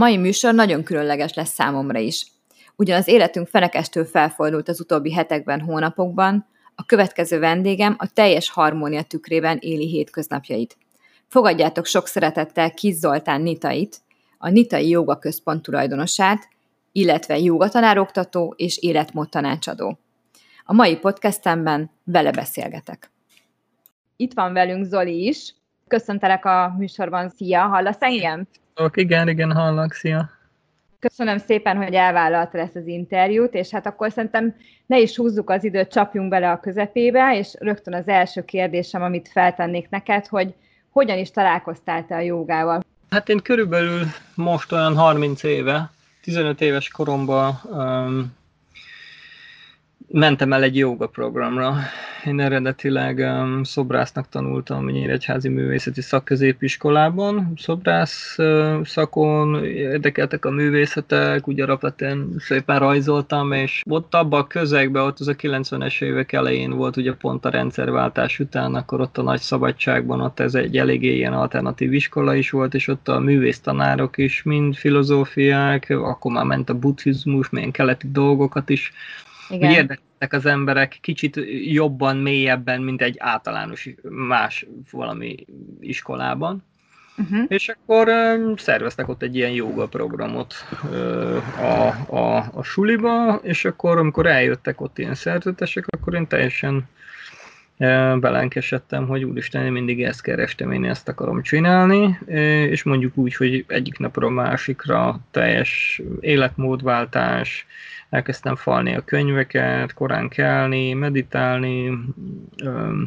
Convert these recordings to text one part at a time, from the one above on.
mai műsor nagyon különleges lesz számomra is. Ugyan az életünk fenekestől felfordult az utóbbi hetekben, hónapokban, a következő vendégem a teljes harmónia tükrében éli hétköznapjait. Fogadjátok sok szeretettel Kis Zoltán Nitait, a Nitai Joga Központ tulajdonosát, illetve jogatanároktató és életmód tanácsadó. A mai podcastemben vele beszélgetek. Itt van velünk Zoli is. Köszöntelek a műsorban. Szia, hallasz engem? Igen, igen, hallak, szia. Köszönöm szépen, hogy elvállaltad ezt az interjút, és hát akkor szerintem ne is húzzuk az időt, csapjunk bele a közepébe, és rögtön az első kérdésem, amit feltennék neked, hogy hogyan is találkoztál te a jogával? Hát én körülbelül most olyan 30 éve, 15 éves koromban um, mentem el egy joga programra. Én eredetileg um, szobrásznak tanultam Nyíregyházi Művészeti Szakközépiskolában. Szobrász uh, szakon érdekeltek a művészetek, úgy alapvetően szépen rajzoltam, és ott abban a közegben, ott az a 90-es évek elején volt ugye pont a rendszerváltás után, akkor ott a nagy szabadságban, ott ez egy eléggé ilyen alternatív iskola is volt, és ott a művésztanárok is, mind filozófiák, akkor már ment a buddhizmus, milyen keleti dolgokat is igen. hogy érdekeltek az emberek kicsit jobban, mélyebben, mint egy általános más valami iskolában. Uh-huh. És akkor um, szerveztek ott egy ilyen joga programot uh, a, a, a suliba, és akkor amikor eljöttek ott ilyen szerzetesek, akkor én teljesen belenkesedtem, hogy úristen, én mindig ezt kerestem, én ezt akarom csinálni, és mondjuk úgy, hogy egyik napra a másikra teljes életmódváltás, elkezdtem falni a könyveket, korán kelni, meditálni,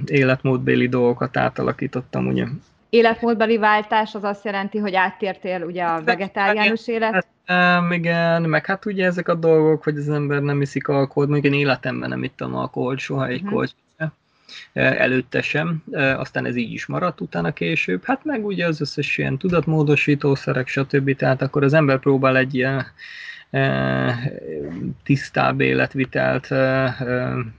életmódbéli dolgokat átalakítottam, ugye. Életmódbeli váltás az azt jelenti, hogy áttértél ugye a vegetáriánus élet? Um, igen, meg hát ugye ezek a dolgok, hogy az ember nem iszik alkoholt, mondjuk én életemben nem ittam alkoholt soha egy uh-huh. Előtte sem, aztán ez így is maradt utána később, hát meg ugye az összes ilyen tudatmódosítószerek, stb. Tehát akkor az ember próbál egy ilyen tisztább életvitelt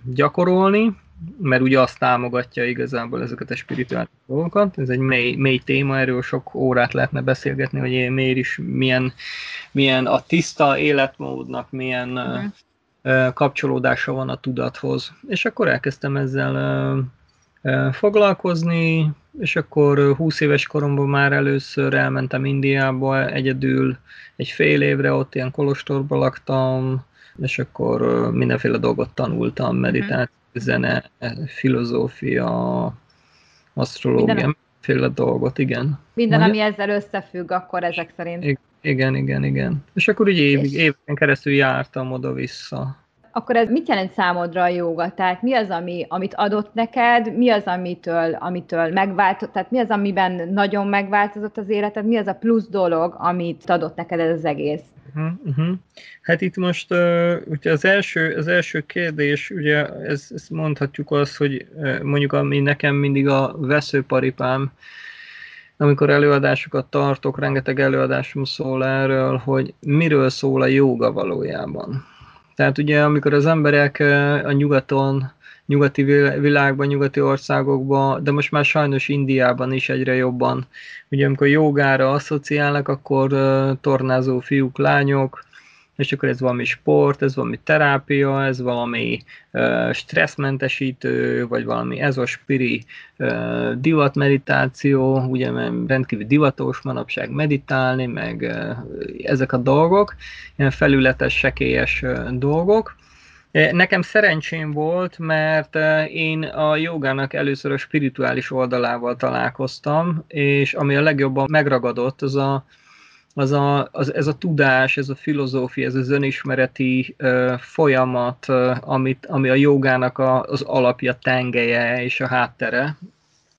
gyakorolni, mert ugye azt támogatja igazából ezeket a spirituális dolgokat. Ez egy mély, mély téma, erről sok órát lehetne beszélgetni, hogy miért is milyen, milyen a tiszta életmódnak milyen mm. Kapcsolódása van a tudathoz. És akkor elkezdtem ezzel foglalkozni, és akkor 20 éves koromban már először elmentem Indiába egyedül, egy fél évre ott ilyen kolostorba laktam, és akkor mindenféle dolgot tanultam, mhm. meditáció, zene, filozófia, asztrológia, mindenféle dolgot, igen. Minden, Mondja? ami ezzel összefügg, akkor ezek szerint. Igen, igen, igen. És akkor ugye évig, éveken keresztül jártam oda-vissza akkor ez mit jelent számodra a joga? Tehát mi az, ami, amit adott neked, mi az, amitől, amitől megváltozott, tehát mi az, amiben nagyon megváltozott az életed, mi az a plusz dolog, amit adott neked ez az egész? Uh-huh. Hát itt most uh, ugye az első, az első kérdés, ugye ez, ezt mondhatjuk azt, hogy mondjuk ami nekem mindig a veszőparipám, amikor előadásokat tartok, rengeteg előadásom szól erről, hogy miről szól a joga valójában. Tehát ugye amikor az emberek a nyugaton, nyugati világban, nyugati országokban, de most már sajnos Indiában is egyre jobban, ugye amikor jogára asszociálnak, akkor tornázó fiúk, lányok, és akkor ez valami sport, ez valami terápia, ez valami uh, stresszmentesítő, vagy valami ez a spiri uh, divatmeditáció, ugye mert rendkívül divatos manapság meditálni, meg ezek a dolgok, ilyen felületes, sekélyes uh, dolgok. Nekem szerencsém volt, mert én a jogának először a spirituális oldalával találkoztam, és ami a legjobban megragadott, az a, az a, az, ez a tudás, ez a filozófia, ez az önismereti uh, folyamat, uh, amit, ami a jogának a, az alapja, tengelye és a háttere.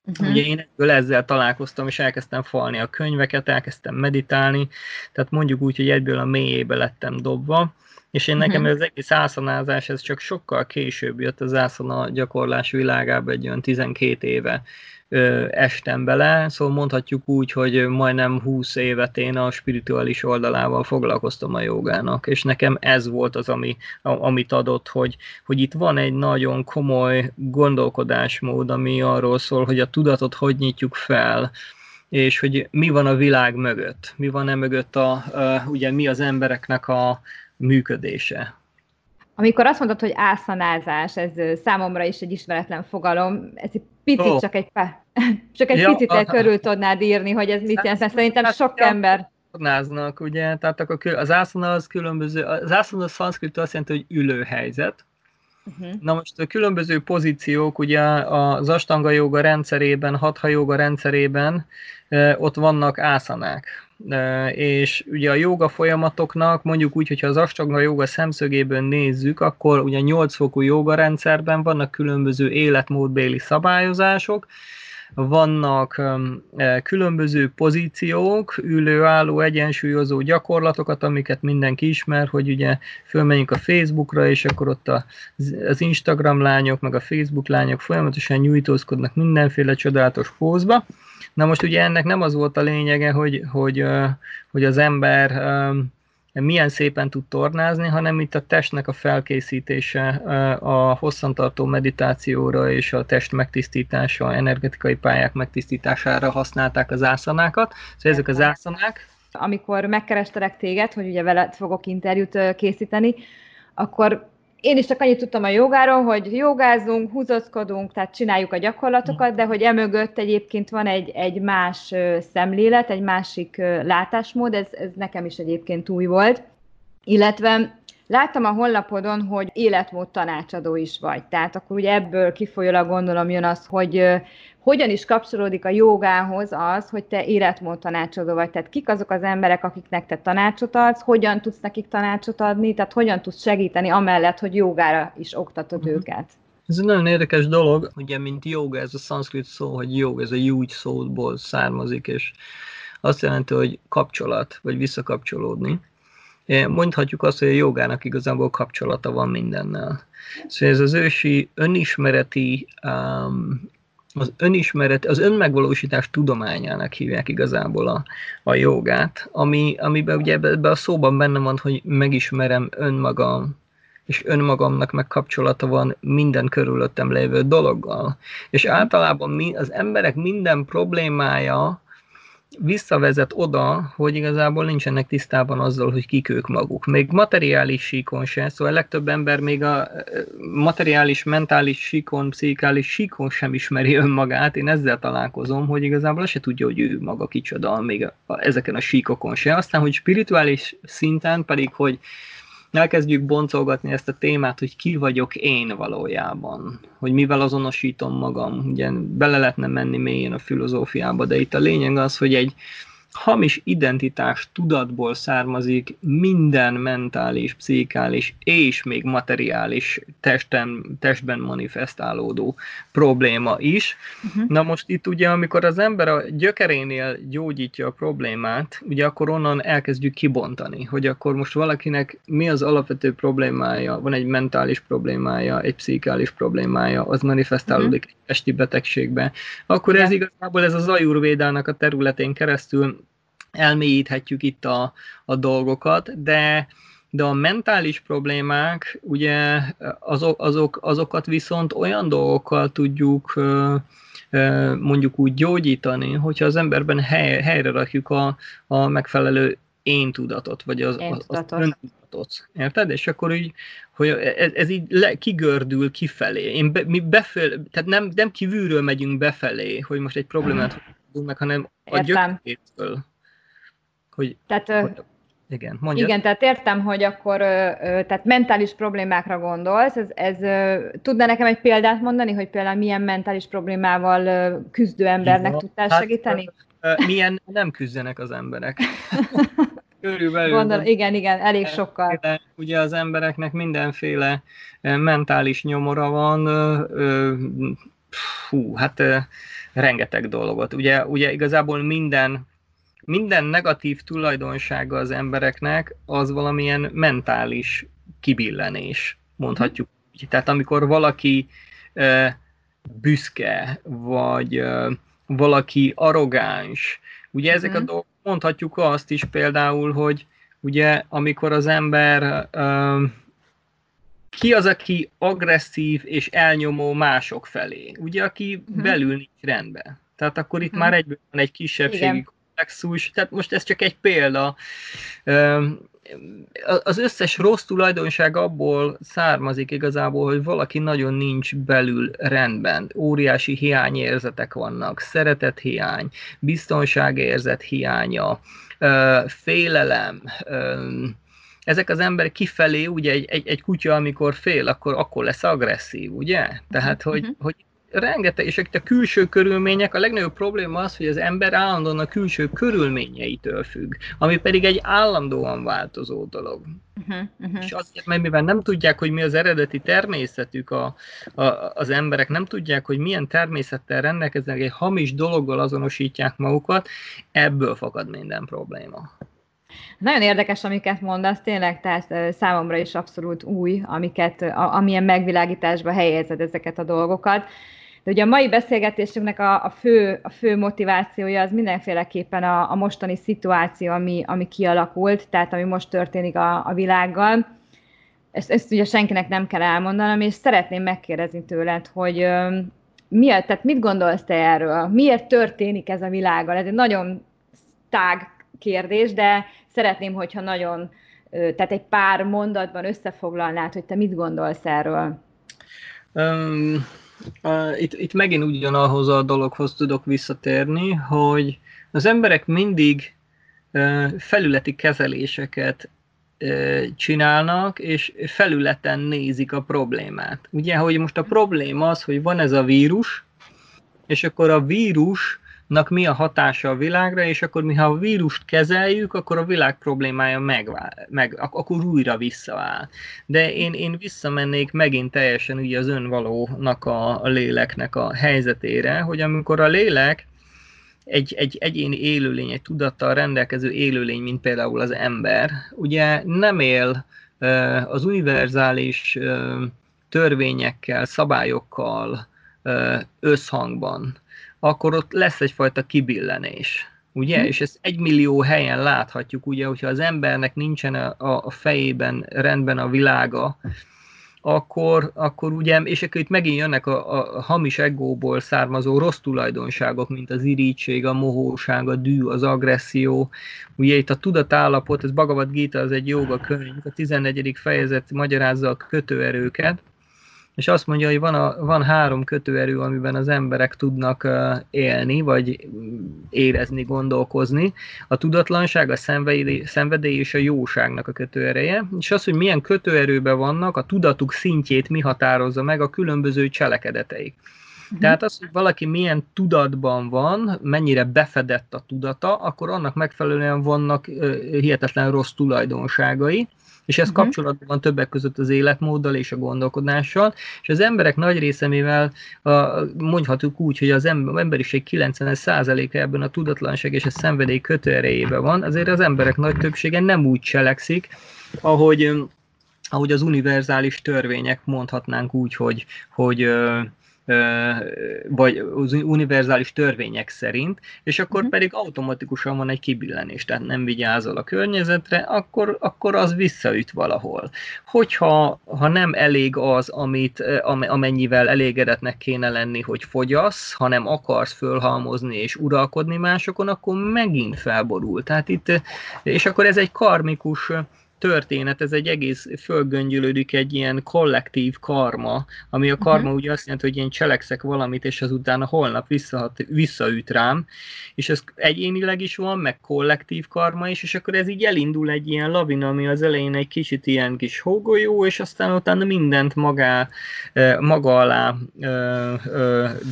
Uh-huh. Ugye én ebből ezzel találkoztam, és elkezdtem falni a könyveket, elkezdtem meditálni, tehát mondjuk úgy, hogy egyből a mélyébe lettem dobva, és én nekem uh-huh. ez egész ászanázás, ez csak sokkal később jött az ászana gyakorlás világába, egy olyan 12 éve ö, estem bele, szóval mondhatjuk úgy, hogy majdnem 20 évet én a spirituális oldalával foglalkoztam a jogának, és nekem ez volt az, ami, amit adott, hogy, hogy itt van egy nagyon komoly gondolkodásmód, ami arról szól, hogy a tudatot hogy nyitjuk fel, és hogy mi van a világ mögött, mi van e mögött, a, ugye mi az embereknek a működése. Amikor azt mondod, hogy ászanázás, ez számomra is egy ismeretlen fogalom, ez egy picit oh. csak egy, csak egy ja, picit el körül tudnád írni, hogy ez mit jelent, szerintem sok ember ászanáznak, ugye, tehát akkor az ászana az különböző, az ászana a szanszkrit azt jelenti, hogy ülőhelyzet. Uh-huh. Na most a különböző pozíciók, ugye az astanga joga rendszerében, hatha joga rendszerében ott vannak ászanák. És ugye a joga folyamatoknak, mondjuk úgy, hogyha az astanga joga szemszögéből nézzük, akkor ugye 8 fokú joga rendszerben vannak különböző életmódbéli szabályozások, vannak e, különböző pozíciók, ülő-álló egyensúlyozó gyakorlatokat, amiket mindenki ismer, hogy ugye fölmenjünk a Facebookra, és akkor ott az Instagram lányok, meg a Facebook lányok folyamatosan nyújtózkodnak mindenféle csodálatos pózba. Na most ugye ennek nem az volt a lényege, hogy, hogy, hogy az ember milyen szépen tud tornázni, hanem itt a testnek a felkészítése a hosszantartó meditációra és a test megtisztítása, energetikai pályák megtisztítására használták az ászanákat. Szóval ezek az ászanák. Amikor megkerestelek téged, hogy ugye veled fogok interjút készíteni, akkor én is csak annyit tudtam a jogáról, hogy jogázunk, húzózkodunk, tehát csináljuk a gyakorlatokat, de hogy emögött egyébként van egy, egy más szemlélet, egy másik látásmód, ez, ez nekem is egyébként új volt. Illetve Láttam a honlapodon, hogy életmód tanácsadó is vagy. Tehát akkor ugye ebből kifolyólag gondolom jön az, hogy hogyan is kapcsolódik a jogához az, hogy te életmód tanácsadó vagy. Tehát kik azok az emberek, akiknek te tanácsot adsz, hogyan tudsz nekik tanácsot adni, tehát hogyan tudsz segíteni amellett, hogy jogára is oktatod uh-huh. őket. Ez egy nagyon érdekes dolog, ugye, mint joga, ez a szanszkrit szó, hogy jog, ez a júgy szóból származik, és azt jelenti, hogy kapcsolat, vagy visszakapcsolódni. Mondhatjuk azt, hogy a jogának igazából kapcsolata van mindennel. Szóval ez az ősi önismereti um, az önismeret, az önmegvalósítás tudományának hívják igazából a, a jogát, ami, amiben ugye ebbe a szóban benne van, hogy megismerem önmagam, és önmagamnak meg van minden körülöttem lévő dologgal. És általában mi, az emberek minden problémája visszavezet oda, hogy igazából nincsenek tisztában azzal, hogy kik ők maguk. Még materiális síkon se, szóval a legtöbb ember még a materiális, mentális síkon, pszichikális síkon sem ismeri önmagát. Én ezzel találkozom, hogy igazából se tudja, hogy ő maga kicsoda, még a, a, ezeken a síkokon se. Aztán, hogy spirituális szinten pedig, hogy elkezdjük boncolgatni ezt a témát, hogy ki vagyok én valójában, hogy mivel azonosítom magam, ugye bele lehetne menni mélyen a filozófiába, de itt a lényeg az, hogy egy, hamis identitás tudatból származik minden mentális, pszichikális és még materiális testen, testben manifestálódó probléma is. Uh-huh. Na most itt ugye, amikor az ember a gyökerénél gyógyítja a problémát, ugye akkor onnan elkezdjük kibontani, hogy akkor most valakinek mi az alapvető problémája, van egy mentális problémája, egy pszichikális problémája, az manifestálódik uh-huh. egy testi betegségbe, akkor Igen. ez igazából ez az ajurvédának a területén keresztül elmélyíthetjük itt a, a dolgokat, de, de a mentális problémák, ugye azok, azok, azokat viszont olyan dolgokkal tudjuk mondjuk úgy gyógyítani, hogyha az emberben hely, helyre rakjuk a, a megfelelő én tudatot, vagy az, az, az öntudatot. Érted? És akkor így, hogy ez, ez így le, kigördül kifelé. Én be, mi befel, tehát nem, nem kívülről megyünk befelé, hogy most egy problémát meg, hanem a gyökerétől. Hogy, tehát, hogy, igen, mondjad. Igen, tehát értem, hogy akkor tehát mentális problémákra gondolsz. Ez, ez tudna nekem egy példát mondani, hogy például milyen mentális problémával küzdő embernek Igen, tudtál hát, segíteni? Milyen nem küzdenek az emberek. Körülbelül. Gondol, igen, igen, elég sokkal. Ugye az embereknek mindenféle mentális nyomora van, hú, hát rengeteg dolgot. Ugye, ugye igazából minden minden negatív tulajdonsága az embereknek az valamilyen mentális kibillenés, mondhatjuk. Mm. Tehát amikor valaki e, büszke, vagy e, valaki arrogáns, ugye ezek mm. a mhm. dolgok, mondhatjuk azt is például, hogy ugye amikor az ember e, ki az, aki agresszív és elnyomó mások felé? Ugye, aki mm. belül nincs rendben Tehát akkor itt hmm. már egyből van egy kisebbségi komplexus. Tehát most ez csak egy példa az összes rossz tulajdonság abból származik igazából, hogy valaki nagyon nincs belül rendben. Óriási hiányérzetek vannak, szeretethiány, biztonságérzet hiánya, félelem, ezek az emberek kifelé, ugye egy, egy, egy kutya, amikor fél, akkor, akkor lesz agresszív, ugye? Tehát, hogy, uh-huh. hogy rengeteg, és itt a külső körülmények, a legnagyobb probléma az, hogy az ember állandóan a külső körülményeitől függ, ami pedig egy állandóan változó dolog. Uh-huh, uh-huh. És azért, mert mivel nem tudják, hogy mi az eredeti természetük a, a, az emberek, nem tudják, hogy milyen természettel rendelkeznek, egy hamis dologgal azonosítják magukat, ebből fakad minden probléma. Nagyon érdekes, amiket mondasz, tényleg, tehát számomra is abszolút új, amiket, amilyen megvilágításba helyezed ezeket a dolgokat. De ugye a mai beszélgetésünknek a, a, fő, a fő motivációja az mindenféleképpen a, a mostani szituáció, ami, ami kialakult, tehát ami most történik a, a világgal. Ezt, ezt ugye senkinek nem kell elmondanom, és szeretném megkérdezni tőled, hogy miért, tehát mit gondolsz te erről? Miért történik ez a világgal? Ez egy nagyon tág kérdés, de szeretném, hogyha nagyon, tehát egy pár mondatban összefoglalnád, hogy te mit gondolsz erről. Um, uh, itt, itt megint ugyanahhoz a dologhoz tudok visszatérni, hogy az emberek mindig uh, felületi kezeléseket csinálnak, és felületen nézik a problémát. Ugye, hogy most a probléma az, hogy van ez a vírus, és akkor a vírus mi a hatása a világra, és akkor mi ha a vírust kezeljük, akkor a világ problémája megvál, meg, akkor újra visszaáll. De én, én visszamennék megint teljesen ugye az önvalónak a, a léleknek a helyzetére, hogy amikor a lélek egy, egy egyéni élőlény, egy tudattal rendelkező élőlény, mint például az ember, ugye nem él az univerzális törvényekkel, szabályokkal összhangban akkor ott lesz egyfajta kibillenés. Ugye? Hm. És ezt egy millió helyen láthatjuk, ugye, hogyha az embernek nincsen a, a fejében rendben a világa, akkor, akkor ugye, és akkor itt megint jönnek a, a hamis egóból származó rossz tulajdonságok, mint az irítség, a mohóság, a dű, az agresszió. Ugye itt a tudatállapot, ez Bhagavad Gita, az egy joga könyv, a 14. fejezet magyarázza a kötőerőket, és azt mondja, hogy van, a, van három kötőerő, amiben az emberek tudnak élni, vagy érezni, gondolkozni. A tudatlanság, a szenvedély, és a jóságnak a kötőereje. És az, hogy milyen kötőerőben vannak, a tudatuk szintjét mi határozza meg a különböző cselekedeteik. Uh-huh. Tehát az, hogy valaki milyen tudatban van, mennyire befedett a tudata, akkor annak megfelelően vannak hihetetlen rossz tulajdonságai, és ez uh-huh. kapcsolatban van többek között az életmóddal és a gondolkodással, és az emberek nagy része, mivel mondhatjuk úgy, hogy az emberiség 90%-a ebben a tudatlanság és a szenvedély kötőerejében van, azért az emberek nagy többsége nem úgy cselekszik, ahogy ahogy az univerzális törvények mondhatnánk úgy, hogy, hogy vagy az univerzális törvények szerint, és akkor uh-huh. pedig automatikusan van egy kibillenés, tehát nem vigyázol a környezetre, akkor, akkor az visszaüt valahol. Hogyha ha nem elég az, amit, amennyivel elégedetnek kéne lenni, hogy fogyasz, hanem akarsz fölhalmozni és uralkodni másokon, akkor megint felborul. Tehát itt, és akkor ez egy karmikus történet, ez egy egész fölgöngyölődik egy ilyen kollektív karma, ami a karma uh-huh. ugye azt jelenti, hogy én cselekszek valamit, és azután a holnap visszahat, visszaüt rám, és ez egyénileg is van, meg kollektív karma is, és akkor ez így elindul egy ilyen lavina, ami az elején egy kicsit ilyen kis hógolyó, és aztán utána mindent magá, maga alá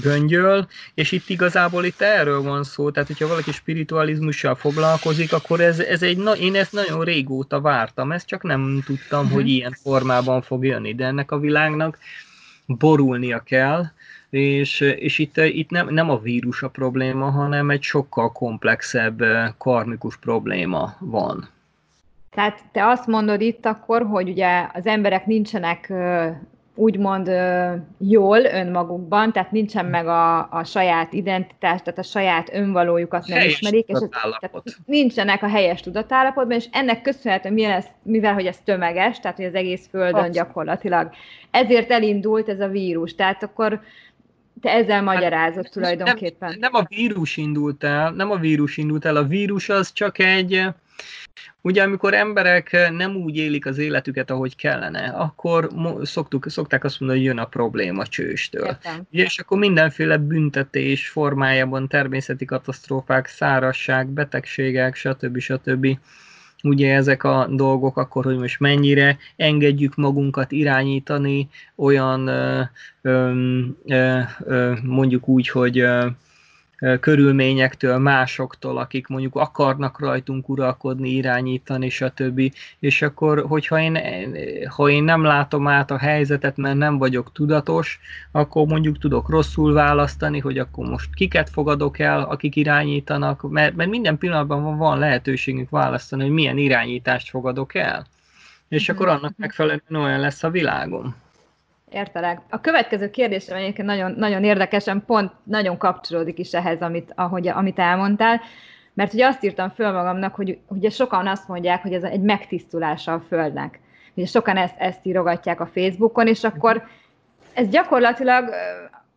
göngyöl, és itt igazából itt erről van szó, tehát hogyha valaki spiritualizmussal foglalkozik, akkor ez, ez egy, na, én ezt nagyon régóta vártam, akartam ezt, csak nem tudtam, hogy ilyen formában fog jönni, de ennek a világnak borulnia kell, és, és itt, itt nem, nem a vírus a probléma, hanem egy sokkal komplexebb karmikus probléma van. Tehát te azt mondod itt akkor, hogy ugye az emberek nincsenek úgymond jól önmagukban, tehát nincsen meg a, a saját identitás, tehát a saját önvalójukat nem helyes ismerik, és ez, tehát nincsenek a helyes tudatállapotban, és ennek köszönhetően, mivel, ez, mivel hogy ez tömeges, tehát hogy az egész Földön Abszett. gyakorlatilag, ezért elindult ez a vírus. Tehát akkor te ezzel magyarázod hát, tulajdonképpen. Nem, nem a vírus indult el, nem a vírus indult el, a vírus az csak egy, Ugye amikor emberek nem úgy élik az életüket, ahogy kellene, akkor szoktuk, szokták azt mondani, hogy jön a probléma csőstől. Ugye, és akkor mindenféle büntetés formájában természeti katasztrófák, szárasság, betegségek, stb. stb ugye ezek a dolgok, akkor hogy most mennyire engedjük magunkat irányítani olyan ö, ö, ö, mondjuk úgy, hogy körülményektől, másoktól, akik mondjuk akarnak rajtunk uralkodni, irányítani, stb. És akkor, hogyha én, ha én nem látom át a helyzetet, mert nem vagyok tudatos, akkor mondjuk tudok rosszul választani, hogy akkor most kiket fogadok el, akik irányítanak, mert, mert minden pillanatban van, van lehetőségünk választani, hogy milyen irányítást fogadok el. És akkor mhm. annak megfelelően olyan lesz a világom. Értelek. A következő kérdésem egyébként nagyon, nagyon érdekesen, pont nagyon kapcsolódik is ehhez, amit, ahogy, amit elmondtál, mert ugye azt írtam föl magamnak, hogy ugye sokan azt mondják, hogy ez egy megtisztulása a Földnek. Ugye sokan ezt, ezt írogatják a Facebookon, és akkor ez gyakorlatilag,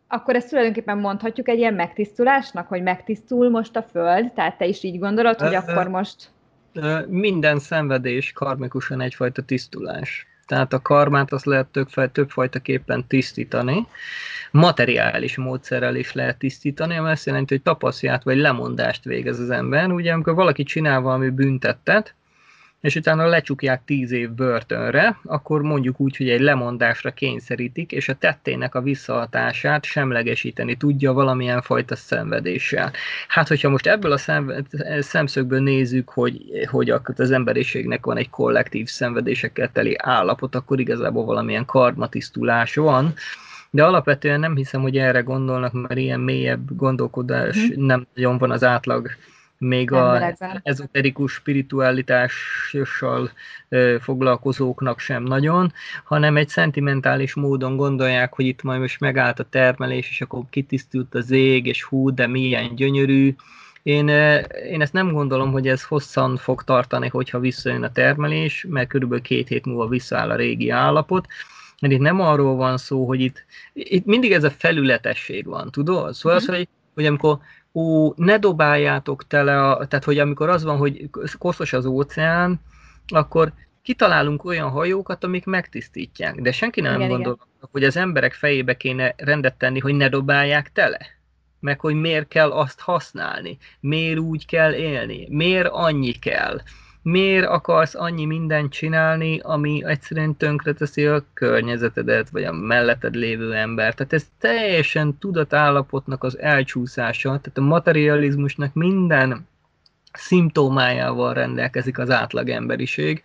akkor ezt tulajdonképpen mondhatjuk egy ilyen megtisztulásnak, hogy megtisztul most a Föld, tehát te is így gondolod, hogy akkor most... Minden szenvedés karmikusan egyfajta tisztulás. Tehát a karmát azt lehet többfajta, többfajtaképpen tisztítani. Materiális módszerrel is lehet tisztítani, ami azt jelenti, hogy tapaszját vagy lemondást végez az ember. Ugye, amikor valaki csinál valami büntettet, és utána lecsukják tíz év börtönre, akkor mondjuk úgy, hogy egy lemondásra kényszerítik, és a tettének a visszahatását semlegesíteni tudja valamilyen fajta szenvedéssel. Hát, hogyha most ebből a szemszögből nézzük, hogy, hogy az emberiségnek van egy kollektív szenvedésekkel teli állapot, akkor igazából valamilyen karmatisztulás van, de alapvetően nem hiszem, hogy erre gondolnak, mert ilyen mélyebb gondolkodás mm. nem nagyon van az átlag még a ezoterikus spiritualitással foglalkozóknak sem nagyon, hanem egy szentimentális módon gondolják, hogy itt majd most megállt a termelés, és akkor kitisztult az ég, és hú, de milyen gyönyörű. Én, én ezt nem gondolom, hogy ez hosszan fog tartani, hogyha visszajön a termelés, mert körülbelül két hét múlva visszaáll a régi állapot, mert itt nem arról van szó, hogy itt, itt mindig ez a felületesség van, tudod? Szóval mm-hmm. az, hogy, hogy amikor ó, ne dobáljátok tele, a, tehát hogy amikor az van, hogy koszos az óceán, akkor kitalálunk olyan hajókat, amik megtisztítják. De senki nem igen, gondol, igen. hogy az emberek fejébe kéne rendet tenni, hogy ne dobálják tele. Meg hogy miért kell azt használni, miért úgy kell élni, miért annyi kell miért akarsz annyi mindent csinálni, ami egyszerűen tönkreteszi a környezetedet, vagy a melletted lévő ember. Tehát ez teljesen tudatállapotnak az elcsúszása, tehát a materializmusnak minden szimptomájával rendelkezik az átlag emberiség,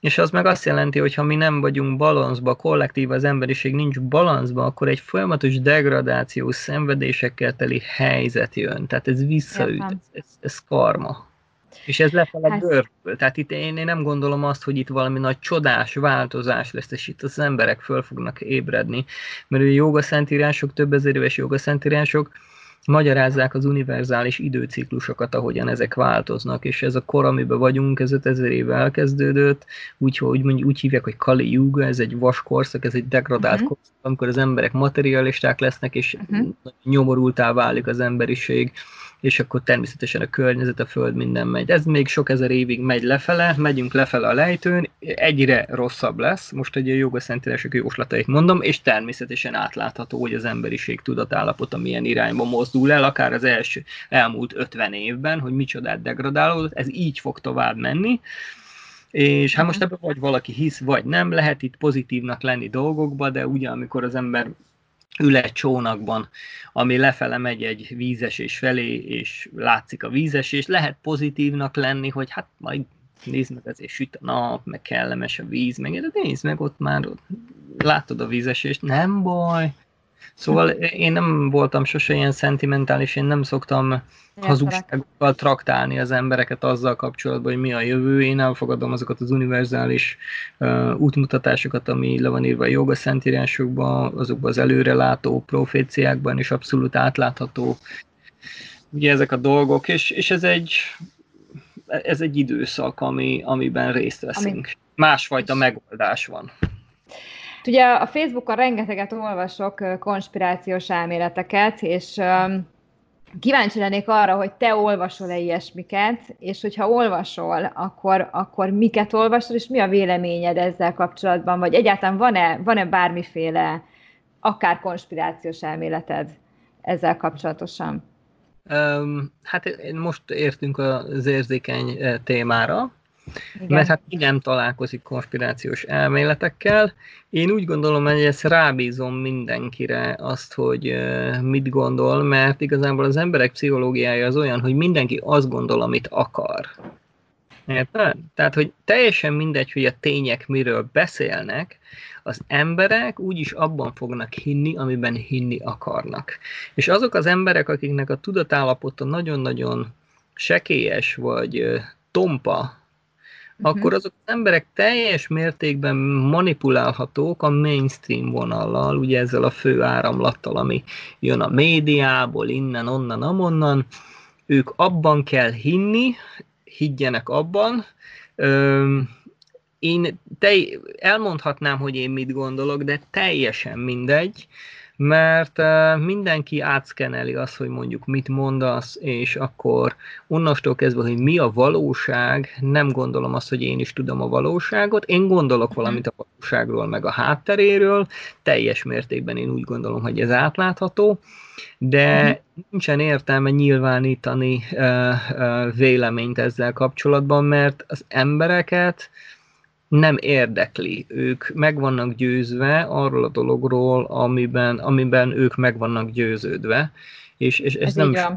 és az meg azt jelenti, hogy ha mi nem vagyunk balanszba, kollektív az emberiség nincs balanszba, akkor egy folyamatos degradáció, szenvedésekkel teli helyzet jön. Tehát ez visszaüt, ez, ez karma. És ez lefele hát... görgül. Tehát itt én, én nem gondolom azt, hogy itt valami nagy csodás változás lesz, és itt az emberek föl fognak ébredni. Mert a joga szentírások, több ezer éves joga szentírások, magyarázzák az univerzális időciklusokat, ahogyan ezek változnak, és ez a kor, amiben vagyunk, ez 5000 éve elkezdődött, úgyhogy úgy, úgy hívják, hogy Kali Yuga, ez egy vaskorszak, ez egy degradált uh-huh. korszak, amikor az emberek materialisták lesznek, és uh-huh. nyomorultá válik az emberiség, és akkor természetesen a környezet, a föld, minden megy. Ez még sok ezer évig megy lefele, megyünk lefele a lejtőn, egyre rosszabb lesz, most egy a jogaszentírások jóslatait mondom, és természetesen átlátható, hogy az emberiség tudatállapota milyen irányba mozdul el, akár az első elmúlt 50 évben, hogy micsodát degradálódott, ez így fog tovább menni, és hát most ebben vagy valaki hisz, vagy nem, lehet itt pozitívnak lenni dolgokba, de ugye amikor az ember ül egy csónakban, ami lefele megy egy vízesés felé, és látszik a vízesés, lehet pozitívnak lenni, hogy hát majd nézd meg, azért süt a nap, meg kellemes a víz, meg de nézd meg, ott már látod a vízesést, nem baj, Szóval én nem voltam sose ilyen szentimentális, én nem szoktam hazugságokkal traktálni az embereket azzal kapcsolatban, hogy mi a jövő. Én elfogadom azokat az univerzális uh, útmutatásokat, ami le van írva a joga szentírásokban, azokban az előrelátó proféciákban, és abszolút átlátható ugye ezek a dolgok, és, és ez egy ez egy időszak, ami, amiben részt veszünk. Ami... Másfajta megoldás van. Ugye a Facebookon rengeteget olvasok konspirációs elméleteket, és kíváncsi lennék arra, hogy te olvasol-e ilyesmiket, és hogyha olvasol, akkor, akkor miket olvasol, és mi a véleményed ezzel kapcsolatban, vagy egyáltalán van-e, van-e bármiféle akár konspirációs elméleted ezzel kapcsolatosan? Um, hát most értünk az érzékeny témára, igen. Mert hát nem találkozik konspirációs elméletekkel. Én úgy gondolom, hogy ezt rábízom mindenkire azt, hogy mit gondol, mert igazából az emberek pszichológiája az olyan, hogy mindenki azt gondol, amit akar. Érted? Tehát, hogy teljesen mindegy, hogy a tények miről beszélnek, az emberek úgyis abban fognak hinni, amiben hinni akarnak. És azok az emberek, akiknek a tudatállapota nagyon-nagyon sekélyes vagy tompa. Akkor azok az emberek teljes mértékben manipulálhatók a mainstream vonallal, ugye ezzel a fő áramlattal, ami jön a médiából, innen, onnan, amonnan. Ők abban kell hinni, higgyenek abban. Én te, elmondhatnám, hogy én mit gondolok, de teljesen mindegy mert mindenki átszkeneli azt, hogy mondjuk mit mondasz, és akkor onnastól kezdve, hogy mi a valóság, nem gondolom azt, hogy én is tudom a valóságot, én gondolok mhm. valamit a valóságról, meg a hátteréről, teljes mértékben én úgy gondolom, hogy ez átlátható, de uh-huh. nincsen értelme nyilvánítani uh, uh, véleményt ezzel kapcsolatban, mert az embereket nem érdekli. Ők meg vannak győzve arról a dologról, amiben, amiben ők meg vannak győződve, és, és ez, ez nem, so,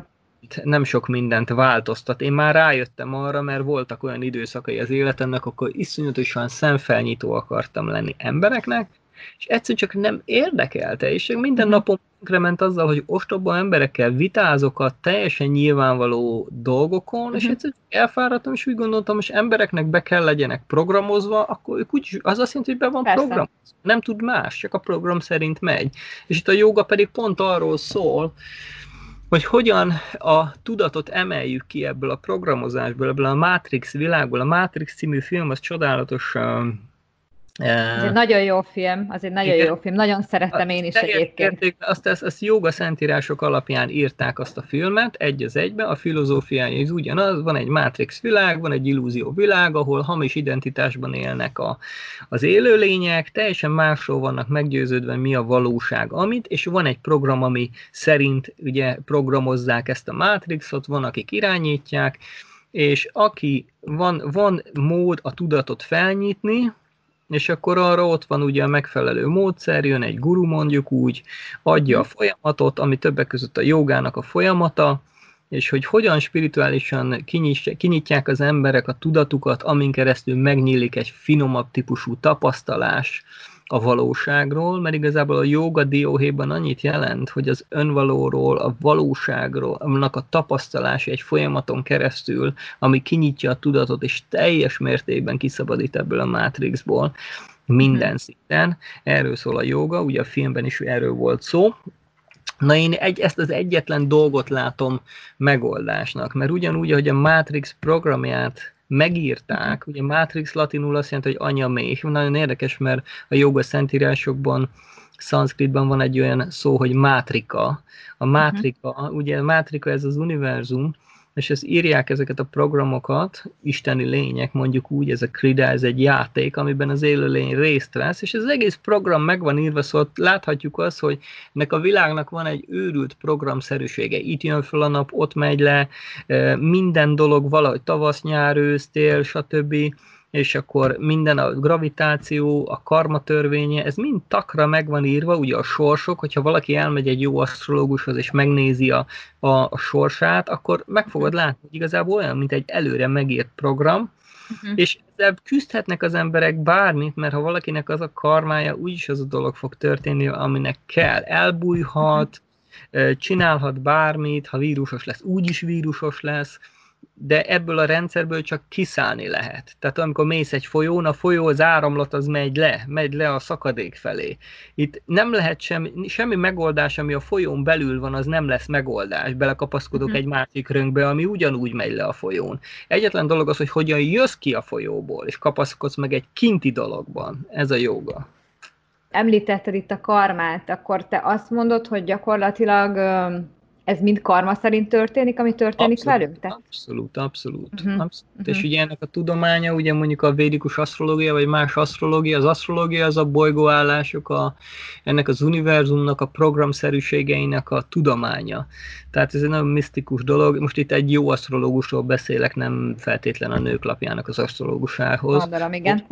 nem sok mindent változtat. Én már rájöttem arra, mert voltak olyan időszakai az életemnek, akkor iszonyatosan szemfelnyitó akartam lenni embereknek, és egyszerűen csak nem érdekelte, és minden mhm. napom ment azzal, hogy ostoba emberekkel vitázok a teljesen nyilvánvaló dolgokon, uh-huh. és mhm. egyszerűen elfáradtam, és úgy gondoltam, hogy embereknek be kell legyenek programozva, akkor ők úgy, az azt jelenti, hogy be van program. Nem tud más, csak a program szerint megy. És itt a joga pedig pont arról szól, hogy hogyan a tudatot emeljük ki ebből a programozásból, ebből a Matrix világból. A Matrix című film az csodálatos ez egy nagyon jó film, az egy nagyon Igen. jó film, nagyon szerettem én is egyébként. Azt, azt, azt joga szentírások alapján írták azt a filmet, egy az egybe, a filozófiája is ugyanaz, van egy Matrix világ, van egy illúzió világ, ahol hamis identitásban élnek a, az élőlények, teljesen másról vannak meggyőződve, mi a valóság, amit, és van egy program, ami szerint ugye programozzák ezt a Matrixot, van, akik irányítják, és aki van, van mód a tudatot felnyitni, és akkor arra ott van ugye a megfelelő módszer, jön egy guru mondjuk úgy, adja a folyamatot, ami többek között a jogának a folyamata, és hogy hogyan spirituálisan kinyitják az emberek a tudatukat, amin keresztül megnyílik egy finomabb típusú tapasztalás, a valóságról, mert igazából a joga dióhéjban annyit jelent, hogy az önvalóról, a valóságról, annak a tapasztalása egy folyamaton keresztül, ami kinyitja a tudatot, és teljes mértékben kiszabadít ebből a Matrixból minden hmm. szinten. Erről szól a joga, ugye a filmben is erről volt szó, Na én egy, ezt az egyetlen dolgot látom megoldásnak, mert ugyanúgy, ahogy a Matrix programját megírták, ugye Matrix latinul azt jelenti, hogy anya méh. Nagyon érdekes, mert a joga szentírásokban szanszkritban van egy olyan szó, hogy mátrika. A mátrika, uh-huh. ugye a mátrika ez az univerzum, és ezt írják ezeket a programokat, isteni lények, mondjuk úgy, ez a Krida, ez egy játék, amiben az élőlény részt vesz, és ez az egész program meg van írva, szóval láthatjuk azt, hogy ennek a világnak van egy őrült programszerűsége. Itt jön föl a nap, ott megy le, minden dolog valahogy tavasz, nyár, ősz, tél, stb és akkor minden a gravitáció, a karma törvénye, ez mind takra meg van írva, ugye a sorsok, hogyha valaki elmegy egy jó asztrológushoz és megnézi a, a, a sorsát, akkor meg fogod látni, hogy igazából olyan, mint egy előre megírt program, uh-huh. és ezzel küzdhetnek az emberek bármit, mert ha valakinek az a karmája, úgyis az a dolog fog történni, aminek kell. Elbújhat, uh-huh. csinálhat bármit, ha vírusos lesz, úgyis vírusos lesz, de ebből a rendszerből csak kiszállni lehet. Tehát amikor mész egy folyón, a folyó, az áramlat az megy le, megy le a szakadék felé. Itt nem lehet semmi, semmi megoldás, ami a folyón belül van, az nem lesz megoldás. Belekapaszkodok uh-huh. egy másik rönkbe, ami ugyanúgy megy le a folyón. Egyetlen dolog az, hogy hogyan jössz ki a folyóból, és kapaszkodsz meg egy kinti dologban. Ez a joga. említetted itt a karmát, akkor te azt mondod, hogy gyakorlatilag ez mind karma szerint történik, ami történik abszolút, velünk? Te? Abszolút, abszolút. Uh-huh. abszolút. Uh-huh. És ugye ennek a tudománya, ugye mondjuk a védikus asztrológia, vagy más asztrológia, az asztrológia az a bolygóállások, a, ennek az univerzumnak a programszerűségeinek a tudománya. Tehát ez egy nagyon misztikus dolog. Most itt egy jó asztrológusról beszélek, nem feltétlen a nők lapjának az asztrológusához. Mondanom, igen.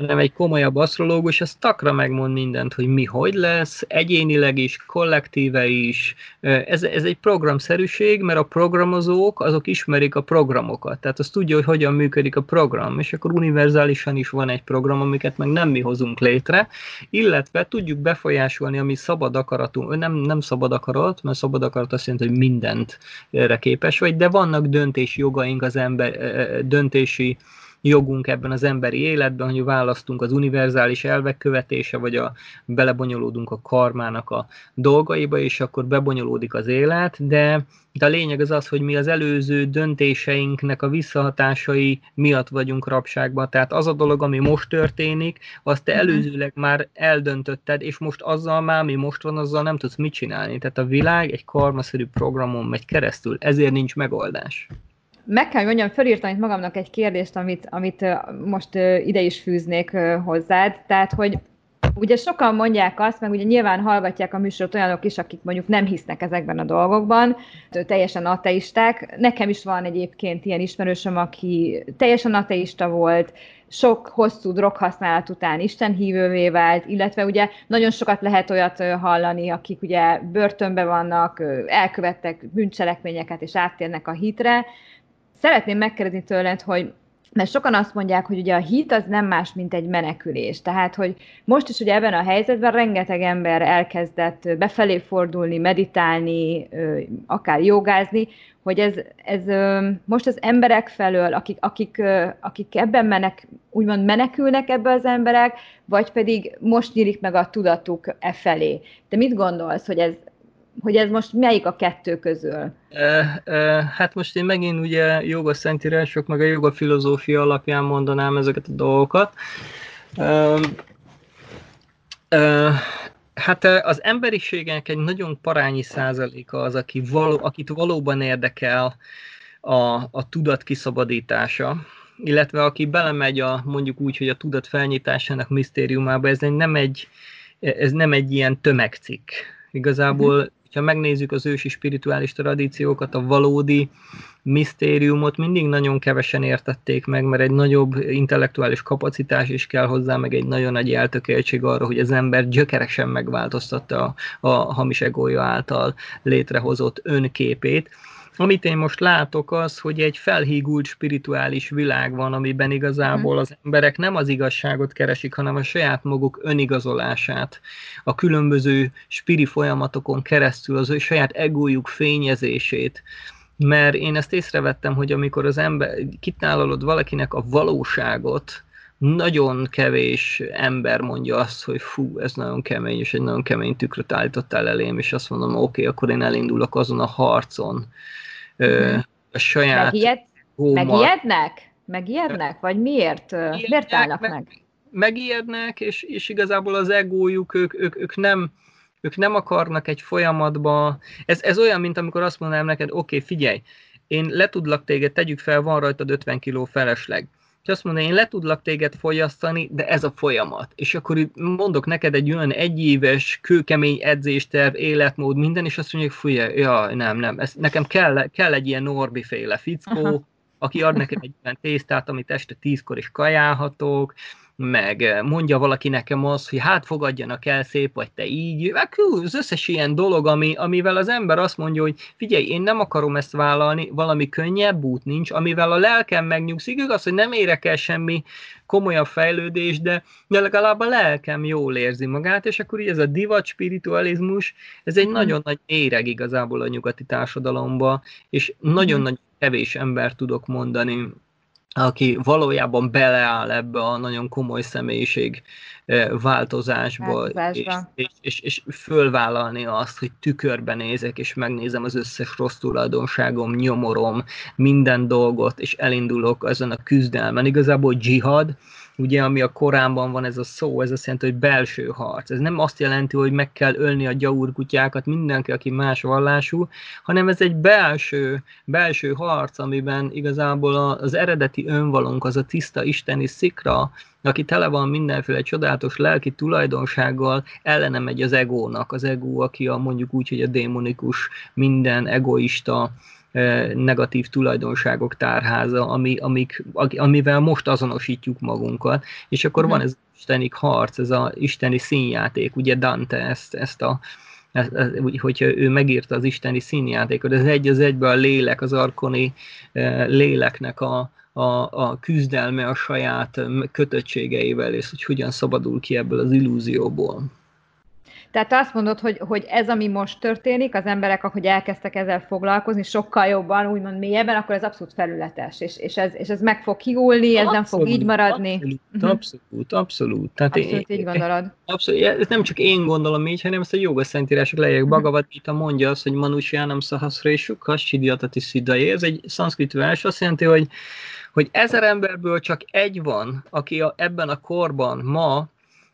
hanem egy komolyabb asztrológus, ez takra megmond mindent, hogy mi hogy lesz, egyénileg is, kollektíve is. Ez, ez egy programszerűség, mert a programozók, azok ismerik a programokat, tehát azt tudja, hogy hogyan működik a program, és akkor univerzálisan is van egy program, amiket meg nem mi hozunk létre, illetve tudjuk befolyásolni, ami szabad akaratunk, nem, nem szabad akarat, mert szabad akarat azt jelenti, hogy mindent képes vagy, de vannak döntési jogaink az ember, döntési jogunk ebben az emberi életben, hogy választunk az univerzális elvek követése, vagy a, belebonyolódunk a karmának a dolgaiba, és akkor bebonyolódik az élet, de de a lényeg az az, hogy mi az előző döntéseinknek a visszahatásai miatt vagyunk rabságban. Tehát az a dolog, ami most történik, azt te mhm. előzőleg már eldöntötted, és most azzal már, ami most van, azzal nem tudsz mit csinálni. Tehát a világ egy karmaszerű programon megy keresztül, ezért nincs megoldás meg kell, mondjam, fölírtam itt magamnak egy kérdést, amit, amit most ide is fűznék hozzád, tehát, hogy ugye sokan mondják azt, meg ugye nyilván hallgatják a műsorot olyanok is, akik mondjuk nem hisznek ezekben a dolgokban, teljesen ateisták. Nekem is van egyébként ilyen ismerősöm, aki teljesen ateista volt, sok hosszú droghasználat után Isten hívővé vált, illetve ugye nagyon sokat lehet olyat hallani, akik ugye börtönbe vannak, elkövettek bűncselekményeket és áttérnek a hitre, Szeretném megkérdezni tőled, hogy mert sokan azt mondják, hogy ugye a hit az nem más, mint egy menekülés. Tehát, hogy most is ugye ebben a helyzetben rengeteg ember elkezdett befelé fordulni, meditálni, akár jogázni, hogy ez, ez most az emberek felől, akik, akik, akik ebben menek, úgymond menekülnek ebbe az emberek, vagy pedig most nyílik meg a tudatuk e felé. Te mit gondolsz, hogy ez, hogy ez most melyik a kettő közül? Hát most én megint ugye joga szentírások, meg a joga filozófia alapján mondanám ezeket a dolgokat. Hát az emberiségnek egy nagyon parányi százaléka az, aki való, akit valóban érdekel a, a tudat kiszabadítása, illetve aki belemegy a, mondjuk úgy, hogy a tudat felnyitásának misztériumába, ez nem egy, ez nem egy ilyen tömegcikk. Igazából ha megnézzük az ősi spirituális tradíciókat, a valódi misztériumot mindig nagyon kevesen értették meg, mert egy nagyobb intellektuális kapacitás is kell hozzá, meg egy nagyon nagy eltökéltség arra, hogy az ember gyökeresen megváltoztatta a, a hamis egója által létrehozott önképét amit én most látok az, hogy egy felhígult spirituális világ van, amiben igazából mhm. az emberek nem az igazságot keresik, hanem a saját maguk önigazolását, a különböző spiri folyamatokon keresztül az ő saját egójuk fényezését, mert én ezt észrevettem, hogy amikor az ember kitállalod valakinek a valóságot, nagyon kevés ember mondja azt, hogy fú, ez nagyon kemény, és egy nagyon kemény tükröt állítottál elém, és azt mondom, oké, okay, akkor én elindulok azon a harcon. A saját Megijed, Megijednek? Megijednek? Vagy miért? Megijednek, miért állnak meg? meg? Megijednek, és, és igazából az egójuk, ők, ők, ők nem ők nem akarnak egy folyamatba, ez, ez olyan, mint amikor azt mondanám neked, oké, okay, figyelj, én letudlak téged, tegyük fel, van rajtad 50 kiló felesleg és azt mondja, én le tudlak téged fogyasztani, de ez a folyamat. És akkor itt mondok neked egy olyan egyéves, kőkemény edzésterv, életmód, minden, és azt mondja, hogy fújja, ja, nem, nem, ez, nekem kell, kell egy ilyen Norbi féle fickó, Aha. aki ad nekem egy olyan tésztát, amit este tízkor is kajálhatok, meg eh, mondja valaki nekem azt, hogy hát fogadjanak el szép, vagy te így, meg az összes ilyen dolog, ami, amivel az ember azt mondja, hogy figyelj, én nem akarom ezt vállalni, valami könnyebb út nincs, amivel a lelkem megnyugszik, igaz, hogy nem érek el semmi komolyabb fejlődés, de, de legalább a lelkem jól érzi magát, és akkor így ez a divat spiritualizmus, ez egy mm. nagyon nagy éreg igazából a nyugati társadalomba, és nagyon mm. nagy kevés ember tudok mondani, aki valójában beleáll ebbe a nagyon komoly személyiség változásba, és, és, és, és fölvállalni azt, hogy tükörben nézek, és megnézem az összes rossz tulajdonságom, nyomorom minden dolgot, és elindulok ezen a küzdelmen. Igazából dzsihad, ugye ami a Koránban van ez a szó, ez azt jelenti, hogy belső harc. Ez nem azt jelenti, hogy meg kell ölni a gyaurkutyákat mindenki, aki más vallású, hanem ez egy belső, belső harc, amiben igazából az eredeti önvalónk, az a tiszta isteni szikra, aki tele van mindenféle csodálatos lelki tulajdonsággal, ellene megy az egónak. Az egó, aki a mondjuk úgy, hogy a démonikus, minden egoista, negatív tulajdonságok tárháza, ami, amik, amivel most azonosítjuk magunkat, és akkor uh-huh. van ez isteni harc, ez a isteni színjáték, ugye Dante ezt, ezt a ez, ez, hogyha ő megírta az isteni színjátékot, ez egy az egyben a lélek, az arkoni léleknek a, a, a küzdelme a saját kötöttségeivel, és hogy hogyan szabadul ki ebből az illúzióból. Tehát azt mondod, hogy, hogy ez, ami most történik, az emberek, ahogy elkezdtek ezzel foglalkozni, sokkal jobban, úgymond mélyebben, akkor ez abszolút felületes, és, és, ez, és ez meg fog kiúlni, ez abszolút, nem fog így maradni. Abszolút, uh-huh. abszolút, abszolút. Tehát abszolút én, így gondolod. Abszolút, ez nem csak én gondolom így, hanem ezt a joga szentírások lejjek. Uh-huh. Bhagavad Gita mondja azt, hogy Manusyanam Sahasreshu Kashidiatati Siddhaye. Ez egy szanszkrit vers, azt jelenti, hogy hogy ezer emberből csak egy van, aki a, ebben a korban ma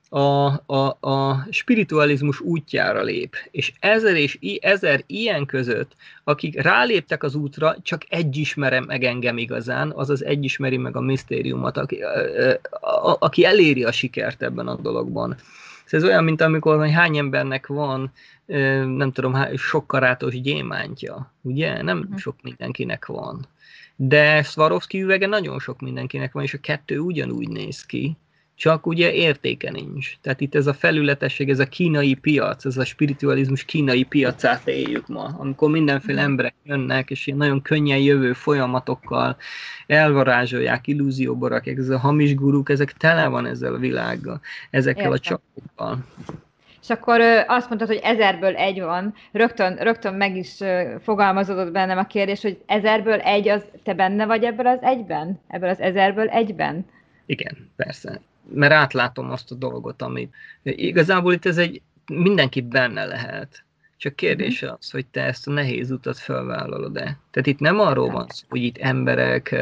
a, a, a spiritualizmus útjára lép. És ezer és ezer ilyen között, akik ráléptek az útra, csak egy ismerem meg engem igazán, azaz egy ismeri meg a misztériumot, aki, a, a, aki eléri a sikert ebben a dologban. Ez olyan, mint amikor hogy hány embernek van, nem tudom, sok karátos gyémántja, ugye? Nem uh-huh. sok mindenkinek van. De Swarovski üvege nagyon sok mindenkinek van, és a kettő ugyanúgy néz ki csak ugye értéke nincs. Tehát itt ez a felületesség, ez a kínai piac, ez a spiritualizmus kínai piacát éljük ma, amikor mindenféle emberek jönnek, és ilyen nagyon könnyen jövő folyamatokkal elvarázsolják, illúzióba rakják, ez a hamis guruk, ezek tele van ezzel a világgal, ezekkel Értem. a csapokkal. És akkor azt mondtad, hogy ezerből egy van. Rögtön, rögtön meg is fogalmazódott bennem a kérdés, hogy ezerből egy, az te benne vagy ebből az egyben? Ebből az ezerből egyben? Igen, persze mert átlátom azt a dolgot, amit igazából itt ez egy, mindenki benne lehet. Csak kérdés mhm. az, hogy te ezt a nehéz utat felvállalod-e. Tehát itt nem arról van szó, hogy itt emberek,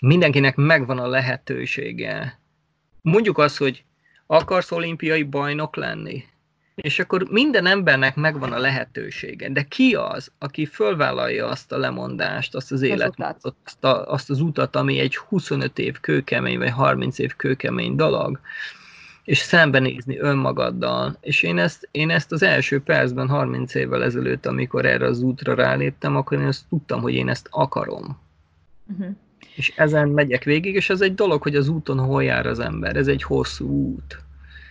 mindenkinek megvan a lehetősége. Mondjuk azt, hogy akarsz olimpiai bajnok lenni? És akkor minden embernek megvan a lehetősége. De ki az, aki fölvállalja azt a lemondást, azt az életmódot, azt, a, azt az utat, ami egy 25 év kőkemény, vagy 30 év kőkemény dolog, és szembenézni önmagaddal. És én ezt, én ezt az első percben, 30 évvel ezelőtt, amikor erre az útra ráléptem, akkor én ezt tudtam, hogy én ezt akarom. Uh-huh. És ezen megyek végig, és ez egy dolog, hogy az úton hol jár az ember. Ez egy hosszú út.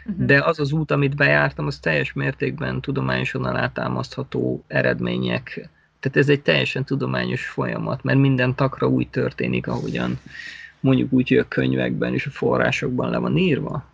Uh-huh. De az az út, amit bejártam, az teljes mértékben tudományosan alátámasztható eredmények. Tehát ez egy teljesen tudományos folyamat, mert minden takra úgy történik, ahogyan mondjuk úgy, hogy a könyvekben és a forrásokban le van írva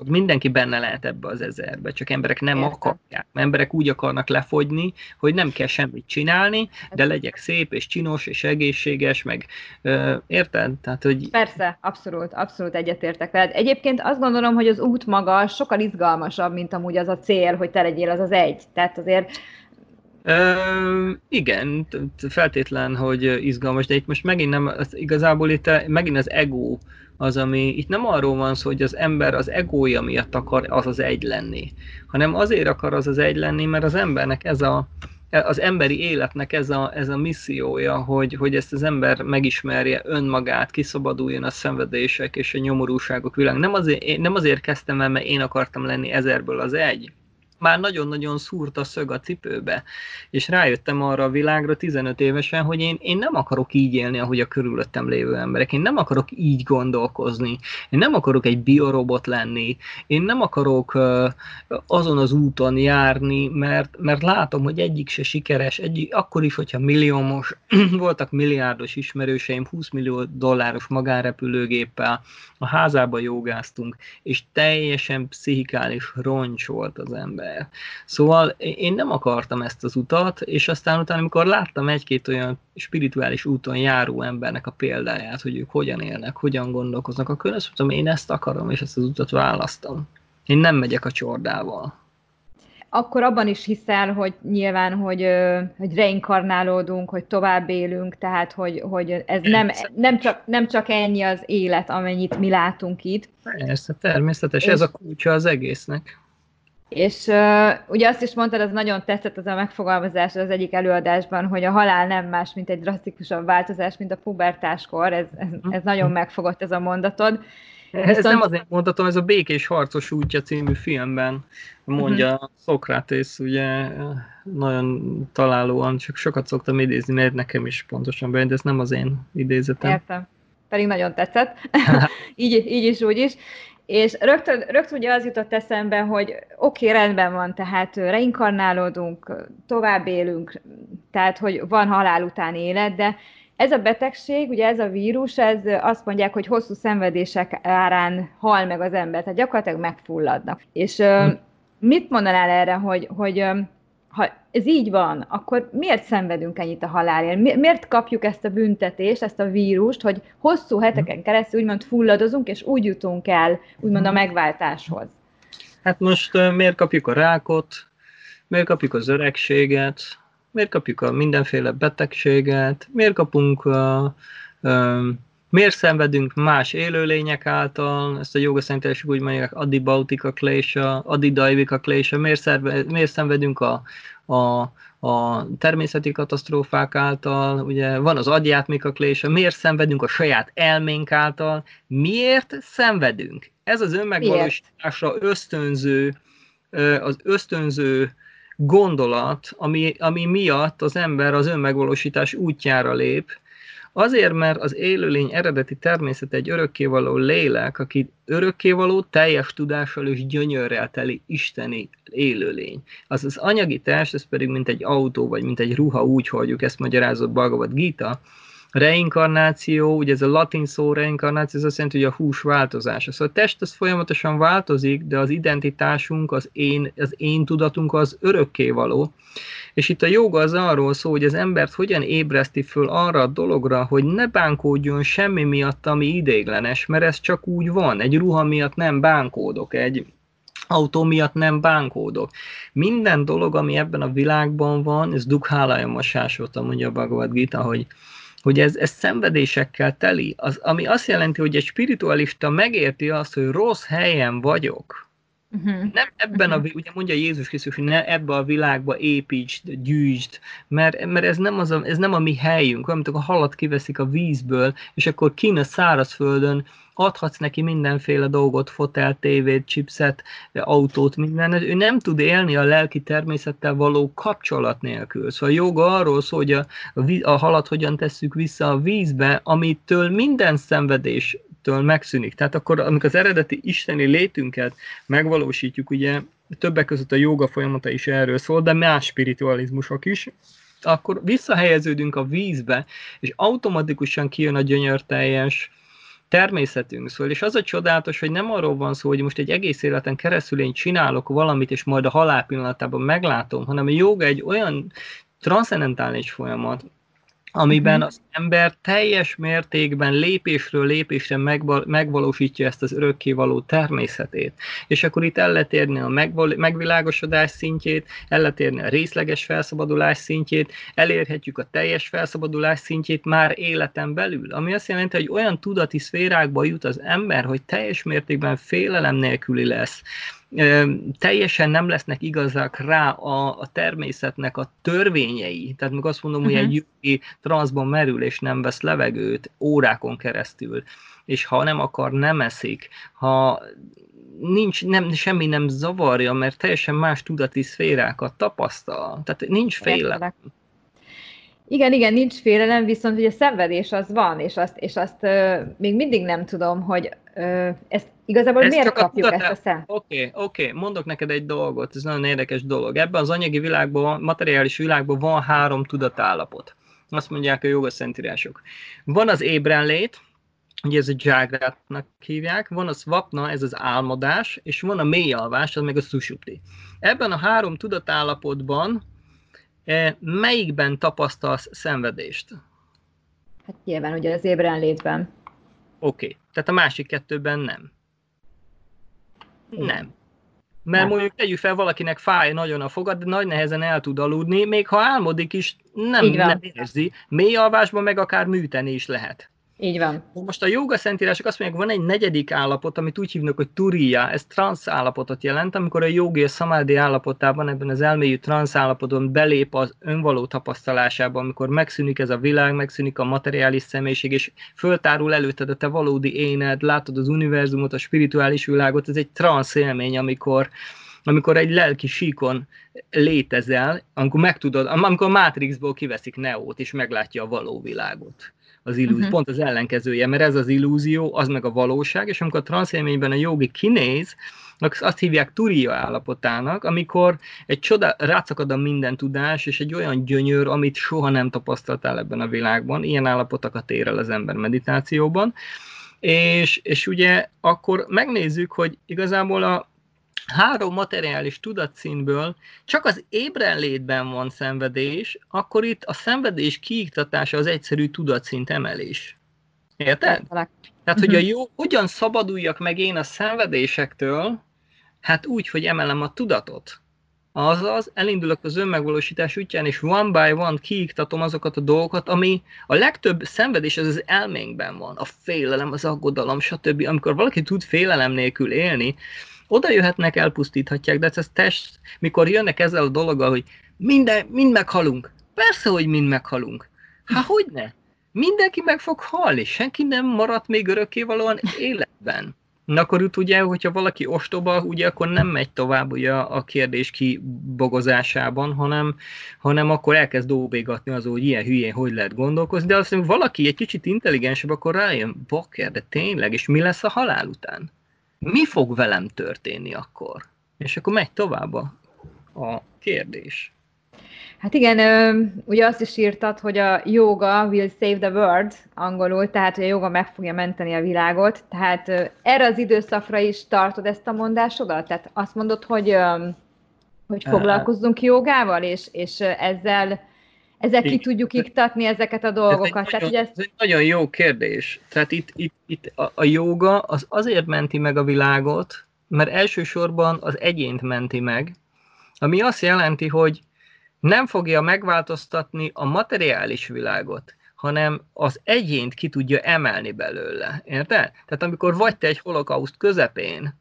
ott mindenki benne lehet ebbe az ezerbe, csak emberek nem Értem. akarják. Emberek úgy akarnak lefogyni, hogy nem kell semmit csinálni, de legyek szép és csinos és egészséges, meg ö, érted? Tehát, hogy... Persze, abszolút, abszolút egyetértek veled. Egyébként azt gondolom, hogy az út maga sokkal izgalmasabb, mint amúgy az a cél, hogy te legyél az az egy. Tehát azért Ö, igen, feltétlen, hogy izgalmas, de itt most megint nem, az, igazából itt megint az ego az, ami itt nem arról van szó, hogy az ember az egója miatt akar az az egy lenni, hanem azért akar az az egy lenni, mert az embernek ez a, az emberi életnek ez a, ez a missziója, hogy, hogy ezt az ember megismerje önmagát, kiszabaduljon a szenvedések és a nyomorúságok világ. Nem azért, nem azért kezdtem el, mert én akartam lenni ezerből az egy, már nagyon-nagyon szúrt a szög a cipőbe, és rájöttem arra a világra 15 évesen, hogy én, én nem akarok így élni, ahogy a körülöttem lévő emberek, én nem akarok így gondolkozni, én nem akarok egy biorobot lenni, én nem akarok uh, azon az úton járni, mert, mert látom, hogy egyik se sikeres, egyik, akkor is, hogyha milliómos, voltak milliárdos ismerőseim, 20 millió dolláros magánrepülőgéppel, a házába jogáztunk, és teljesen pszichikális roncs volt az ember ember. Szóval én nem akartam ezt az utat, és aztán utána, amikor láttam egy-két olyan spirituális úton járó embernek a példáját, hogy ők hogyan élnek, hogyan gondolkoznak, akkor azt mondtam, én ezt akarom, és ezt az utat választom. Én nem megyek a csordával. akkor abban is hiszel, hogy nyilván, hogy, hogy reinkarnálódunk, hogy tovább élünk, tehát hogy, hogy ez nem, nem, csak, nem csak ennyi az élet, amennyit mi látunk itt. Persze, természetes, és, ez a kulcsa az egésznek. És uh, ugye azt is mondtad, ez nagyon tetszett az a megfogalmazás az egyik előadásban, hogy a halál nem más, mint egy drasztikusabb változás, mint a pubertáskor, ez, ez, ez nagyon megfogott ez a mondatod. Ez Viszont... nem azért mondhatom, ez a Békés Harcos útja című filmben mondja uh-huh. Szokratész, ugye nagyon találóan, csak sokat szoktam idézni, mert nekem is pontosan bejön, de ez nem az én idézetem. Értem. Pedig nagyon tetszett. így, így is, úgy is. És rögtön, rögtön ugye az jutott eszembe, hogy oké, okay, rendben van, tehát reinkarnálódunk, tovább élünk, tehát hogy van halál után élet, de ez a betegség, ugye ez a vírus, ez azt mondják, hogy hosszú szenvedések árán hal meg az ember, tehát gyakorlatilag megfulladnak. És hm. mit mondanál erre, hogy, hogy ha ez így van, akkor miért szenvedünk ennyit a halálért? Miért kapjuk ezt a büntetést, ezt a vírust, hogy hosszú heteken keresztül úgymond fulladozunk, és úgy jutunk el, úgymond a megváltáshoz? Hát most miért kapjuk a rákot, miért kapjuk az öregséget, miért kapjuk a mindenféle betegséget, miért kapunk a, a Miért szenvedünk más élőlények által, ezt a joga szentélesek úgy mondják, adibautika klésa, adidaivika klésa, miért, szerve, miért szenvedünk a, a, a természeti katasztrófák által, ugye van az agyátmika klésa, miért szenvedünk a saját elménk által, miért szenvedünk? Ez az önmegvalósításra ösztönző, az ösztönző gondolat, ami, ami miatt az ember az önmegvalósítás útjára lép, Azért, mert az élőlény eredeti természet egy örökkévaló lélek, aki örökkévaló, teljes tudással és gyönyörrel teli isteni élőlény. Az az anyagi test, ez pedig mint egy autó, vagy mint egy ruha, úgy halljuk, ezt magyarázott Bhagavad Gita, reinkarnáció, ugye ez a latin szó reinkarnáció, ez azt jelenti, hogy a hús változása. Szóval a test az folyamatosan változik, de az identitásunk, az én, az én tudatunk az örökkévaló. És itt a joga az arról szól, hogy az embert hogyan ébreszti föl arra a dologra, hogy ne bánkódjon semmi miatt, ami idéglenes, mert ez csak úgy van. Egy ruha miatt nem bánkódok, egy autó miatt nem bánkódok. Minden dolog, ami ebben a világban van, ez dukhálaja masásota, mondja a Bhagavad Gita, hogy hogy ez, ez szenvedésekkel teli, az, ami azt jelenti, hogy egy spiritualista megérti azt, hogy rossz helyen vagyok, Uh-huh. Nem ebben uh-huh. a, ugye mondja Jézus Krisztus, hogy ne ebbe a világba építsd, gyűjtsd, mert, mert ez, nem az a, ez nem a mi helyünk, olyan, a halat kiveszik a vízből, és akkor kín a szárazföldön adhatsz neki mindenféle dolgot, fotel, tévét, chipset, autót, minden, ő nem tud élni a lelki természettel való kapcsolat nélkül. Szóval a joga arról szól, hogy a, a halat hogyan tesszük vissza a vízbe, amitől minden szenvedés től megszűnik. Tehát akkor, amikor az eredeti isteni létünket megvalósítjuk, ugye többek között a joga folyamata is erről szól, de más spiritualizmusok is, akkor visszahelyeződünk a vízbe, és automatikusan kijön a gyönyörteljes természetünk. Szóval, és az a csodálatos, hogy nem arról van szó, hogy most egy egész életen keresztül én csinálok valamit, és majd a halál pillanatában meglátom, hanem a joga egy olyan transzendentális folyamat, amiben mhm. az ember teljes mértékben lépésről lépésre megvalósítja ezt az örökkévaló természetét. És akkor itt el lehet érni a megvilágosodás szintjét, el lehet érni a részleges felszabadulás szintjét, elérhetjük a teljes felszabadulás szintjét már életen belül, ami azt jelenti, hogy olyan tudati szférákba jut az ember, hogy teljes mértékben félelem nélküli lesz, teljesen nem lesznek igazak rá a, a természetnek a törvényei. Tehát meg azt mondom, uh-huh. hogy egy mhm. jogi transzban merül és nem vesz levegőt órákon keresztül, és ha nem akar, nem eszik, ha nincs, nem, semmi nem zavarja, mert teljesen más tudati szférákat tapasztal. Tehát nincs félelem. Igen, igen, nincs félelem, viszont ugye a szenvedés az van, és azt, és azt uh, még mindig nem tudom, hogy uh, ezt igazából ez miért kapjuk a ezt a szem? Oké, okay, oké, okay. mondok neked egy dolgot, ez nagyon érdekes dolog. Ebben az anyagi világban, materiális világban van három tudatállapot. Azt mondják a joga szentírások. Van az ébrenlét, ugye ez a jágrátnak hívják, van a swapna, ez az álmodás, és van a mély alvás, az meg a susupti. Ebben a három tudatállapotban E, melyikben tapasztalsz szenvedést? Hát nyilván ugye az ébrenlétben. Oké, okay. tehát a másik kettőben nem. Nem. Mert nem. mondjuk tegyük fel, valakinek fáj nagyon a fogad, de nagy nehezen el tud aludni, még ha álmodik is, nem, nem érzi. Mély alvásban meg akár műteni is lehet. Így van. Most a joga szentírások azt mondják, van egy negyedik állapot, amit úgy hívnak, hogy turiya, ez transz állapotot jelent, amikor a jogi a szamádi állapotában, ebben az elmélyű transz állapoton belép az önvaló tapasztalásába, amikor megszűnik ez a világ, megszűnik a materiális személyiség, és föltárul előtted a te valódi éned, látod az univerzumot, a spirituális világot, ez egy transz élmény, amikor, amikor egy lelki síkon létezel, amikor megtudod, amikor a Matrixból kiveszik Neót, és meglátja a való világot az illúzió, uh-huh. pont az ellenkezője, mert ez az illúzió, az meg a valóság, és amikor a transzélményben a jogi kinéz, azt hívják turia állapotának, amikor egy csoda, rátszakad a minden tudás, és egy olyan gyönyör, amit soha nem tapasztaltál ebben a világban, ilyen állapotokat ér el az ember meditációban, és, és ugye akkor megnézzük, hogy igazából a, három materiális tudatszínből csak az ébrenlétben van szenvedés, akkor itt a szenvedés kiiktatása az egyszerű tudatszint emelés. Érted? Tehát, hogy a mhm. jó, hogyan szabaduljak meg én a szenvedésektől, hát úgy, hogy emelem a tudatot. Azaz, elindulok az önmegvalósítás útján, és one by one kiiktatom azokat a dolgokat, ami a legtöbb szenvedés az az elménkben van. A félelem, az aggodalom, stb. Amikor valaki tud félelem nélkül élni, oda jöhetnek, elpusztíthatják, de ez test, mikor jönnek ezzel a dologgal, hogy minden, mind meghalunk. Persze, hogy mind meghalunk. Hát hogy ne? Mindenki meg fog halni, senki nem maradt még örökkévalóan életben. Na akkor itt ugye, hogyha valaki ostoba, ugye akkor nem megy tovább ugye a kérdés kibogozásában, hanem, hanem akkor elkezd dobégatni az, hogy ilyen hülyén hogy lehet gondolkozni, de azt mondja, valaki egy kicsit intelligensebb, akkor rájön, bakker, de tényleg, és mi lesz a halál után? Mi fog velem történni akkor? És akkor megy tovább a, a kérdés. Hát igen, ugye azt is írtad, hogy a yoga will save the world angolul, tehát hogy a joga meg fogja menteni a világot. Tehát erre az időszakra is tartod ezt a mondásodat? Tehát azt mondod, hogy, hogy foglalkozzunk jogával, és, és ezzel ezzel ki tudjuk iktatni ezeket a dolgokat. Ez egy, nagyon, Tehát, ez... ez egy nagyon jó kérdés. Tehát itt, itt, itt a, a joga az azért menti meg a világot, mert elsősorban az egyént menti meg, ami azt jelenti, hogy nem fogja megváltoztatni a materiális világot, hanem az egyént ki tudja emelni belőle. Érted? Tehát amikor vagy te egy holokauszt közepén,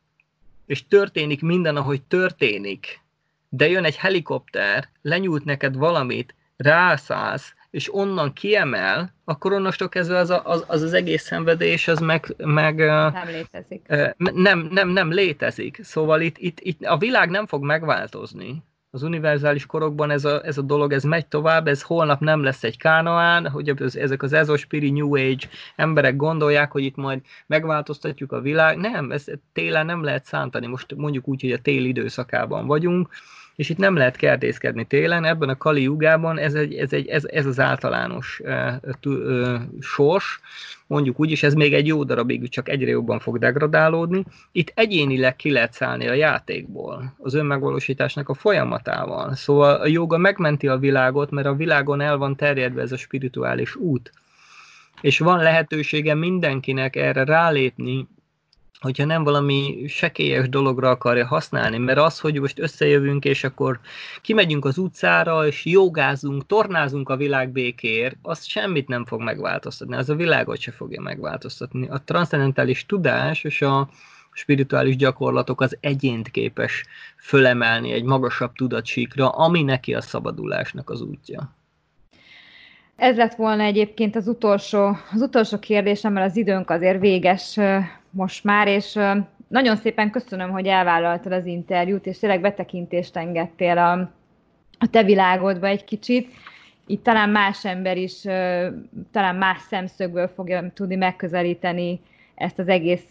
és történik minden, ahogy történik, de jön egy helikopter, lenyújt neked valamit, rászállsz, és onnan kiemel, akkor onnastól kezdve az, a, az, az, az egész szenvedés, az meg, meg nem létezik. Nem, nem, nem létezik. Szóval itt, itt, itt a világ nem fog megváltozni. Az univerzális korokban ez a, ez a dolog, ez megy tovább, ez holnap nem lesz egy kánoán, hogy az, ezek az ezospiri New Age emberek gondolják, hogy itt majd megváltoztatjuk a világ. Nem, ez télen nem lehet szántani. Most mondjuk úgy, hogy a tél időszakában vagyunk, és itt nem lehet kertészkedni télen, ebben a Kali Jugában ez, egy, ez, egy, ez, ez az általános uh, uh, sors, mondjuk úgy, és ez még egy jó darabig csak egyre jobban fog degradálódni. Itt egyénileg ki lehet szállni a játékból, az önmegvalósításnak a folyamatával. Szóval a joga megmenti a világot, mert a világon el van terjedve ez a spirituális út. És van lehetősége mindenkinek erre rálépni, hogyha nem valami sekélyes dologra akarja használni, mert az, hogy most összejövünk, és akkor kimegyünk az utcára, és jogázunk, tornázunk a világ békéért, az semmit nem fog megváltoztatni, az a világot se fogja megváltoztatni. A transzendentális tudás és a spirituális gyakorlatok az egyént képes fölemelni egy magasabb tudatsíkra, ami neki a szabadulásnak az útja. Ez lett volna egyébként az utolsó, az utolsó kérdésem, mert az időnk azért véges most már, és nagyon szépen köszönöm, hogy elvállaltad az interjút, és tényleg betekintést engedtél a, a te világodba egy kicsit. Itt talán más ember is, talán más szemszögből fogja tudni megközelíteni ezt az egész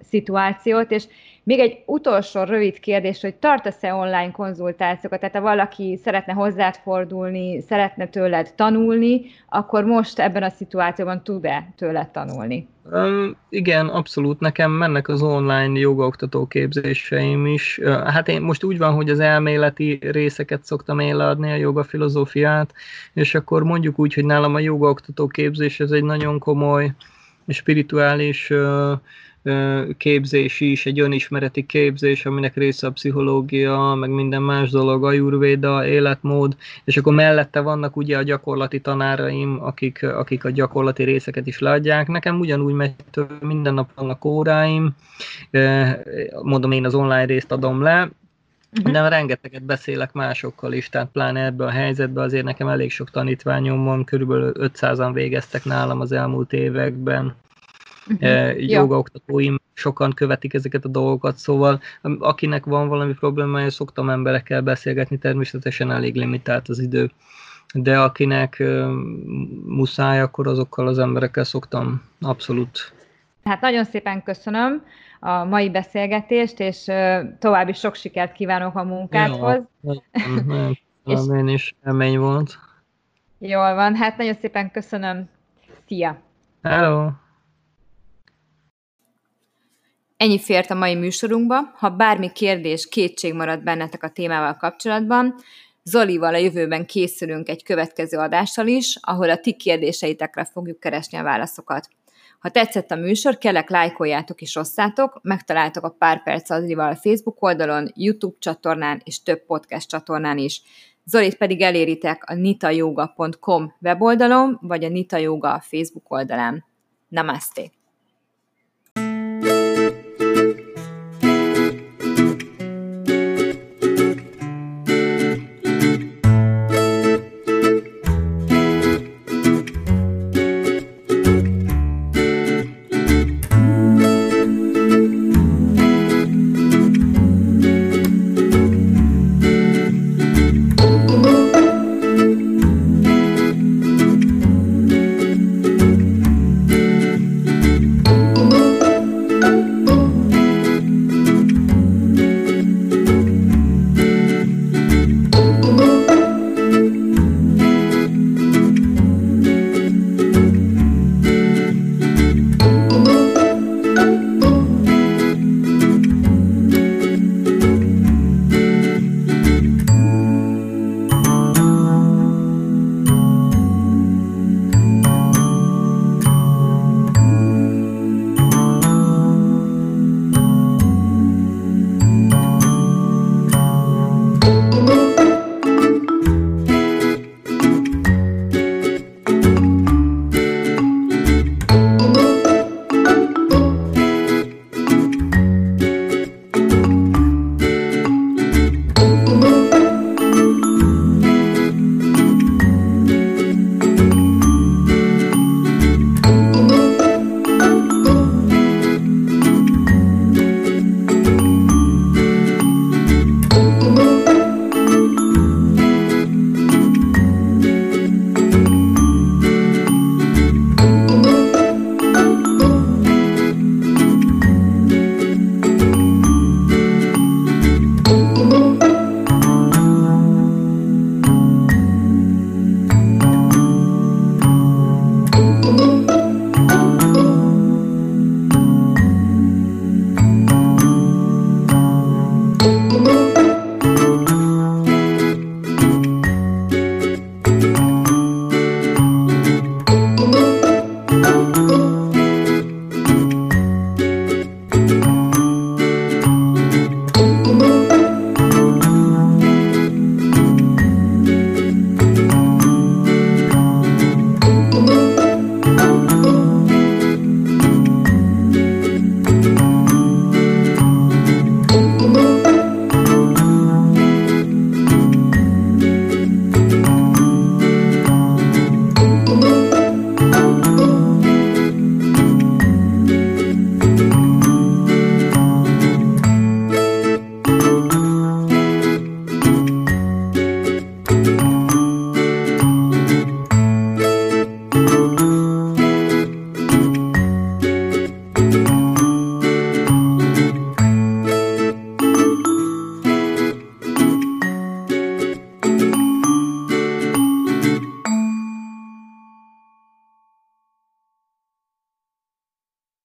szituációt, és még egy utolsó rövid kérdés, hogy tartasz-e online konzultációkat, tehát ha valaki szeretne hozzád fordulni, szeretne tőled tanulni, akkor most ebben a szituációban tud-e tőled tanulni? Um, igen, abszolút. Nekem mennek az online jogaoktató képzéseim is. Hát én most úgy van, hogy az elméleti részeket szoktam én leadni, a joga filozófiát, és akkor mondjuk úgy, hogy nálam a jogaoktató képzés ez egy nagyon komoly spirituális uh, képzés is, egy önismereti képzés, aminek része a pszichológia, meg minden más dolog, ajurvéda, életmód, és akkor mellette vannak ugye a gyakorlati tanáraim, akik, akik a gyakorlati részeket is leadják. Nekem ugyanúgy megy, minden nap vannak óráim, mondom én az online részt adom le, Uh-huh. De rengeteget beszélek másokkal is, tehát pláne ebben a helyzetben azért nekem elég sok tanítványom van, körülbelül 500-an végeztek nálam az elmúlt években. Uh-huh. Jogaoktatóim sokan követik ezeket a dolgokat, szóval akinek van valami problémája, szoktam emberekkel beszélgetni, természetesen elég limitált az idő. De akinek uh, muszáj, akkor azokkal az emberekkel szoktam abszolút. Hát nagyon szépen köszönöm a mai beszélgetést, és további sok sikert kívánok a munkádhoz. Jó, nem, és... én is remény volt. Jól van, hát nagyon szépen köszönöm. Szia! Hello! Ennyi fért a mai műsorunkba. Ha bármi kérdés, kétség marad bennetek a témával kapcsolatban, Zolival a jövőben készülünk egy következő adással is, ahol a ti kérdéseitekre fogjuk keresni a válaszokat. Ha tetszett a műsor, kérlek lájkoljátok és osszátok, megtaláltok a Pár Perc Adrival a Facebook oldalon, YouTube csatornán és több podcast csatornán is. Zolit pedig eléritek a nitayoga.com weboldalon, vagy a Nita Yoga Facebook oldalán. Namaste!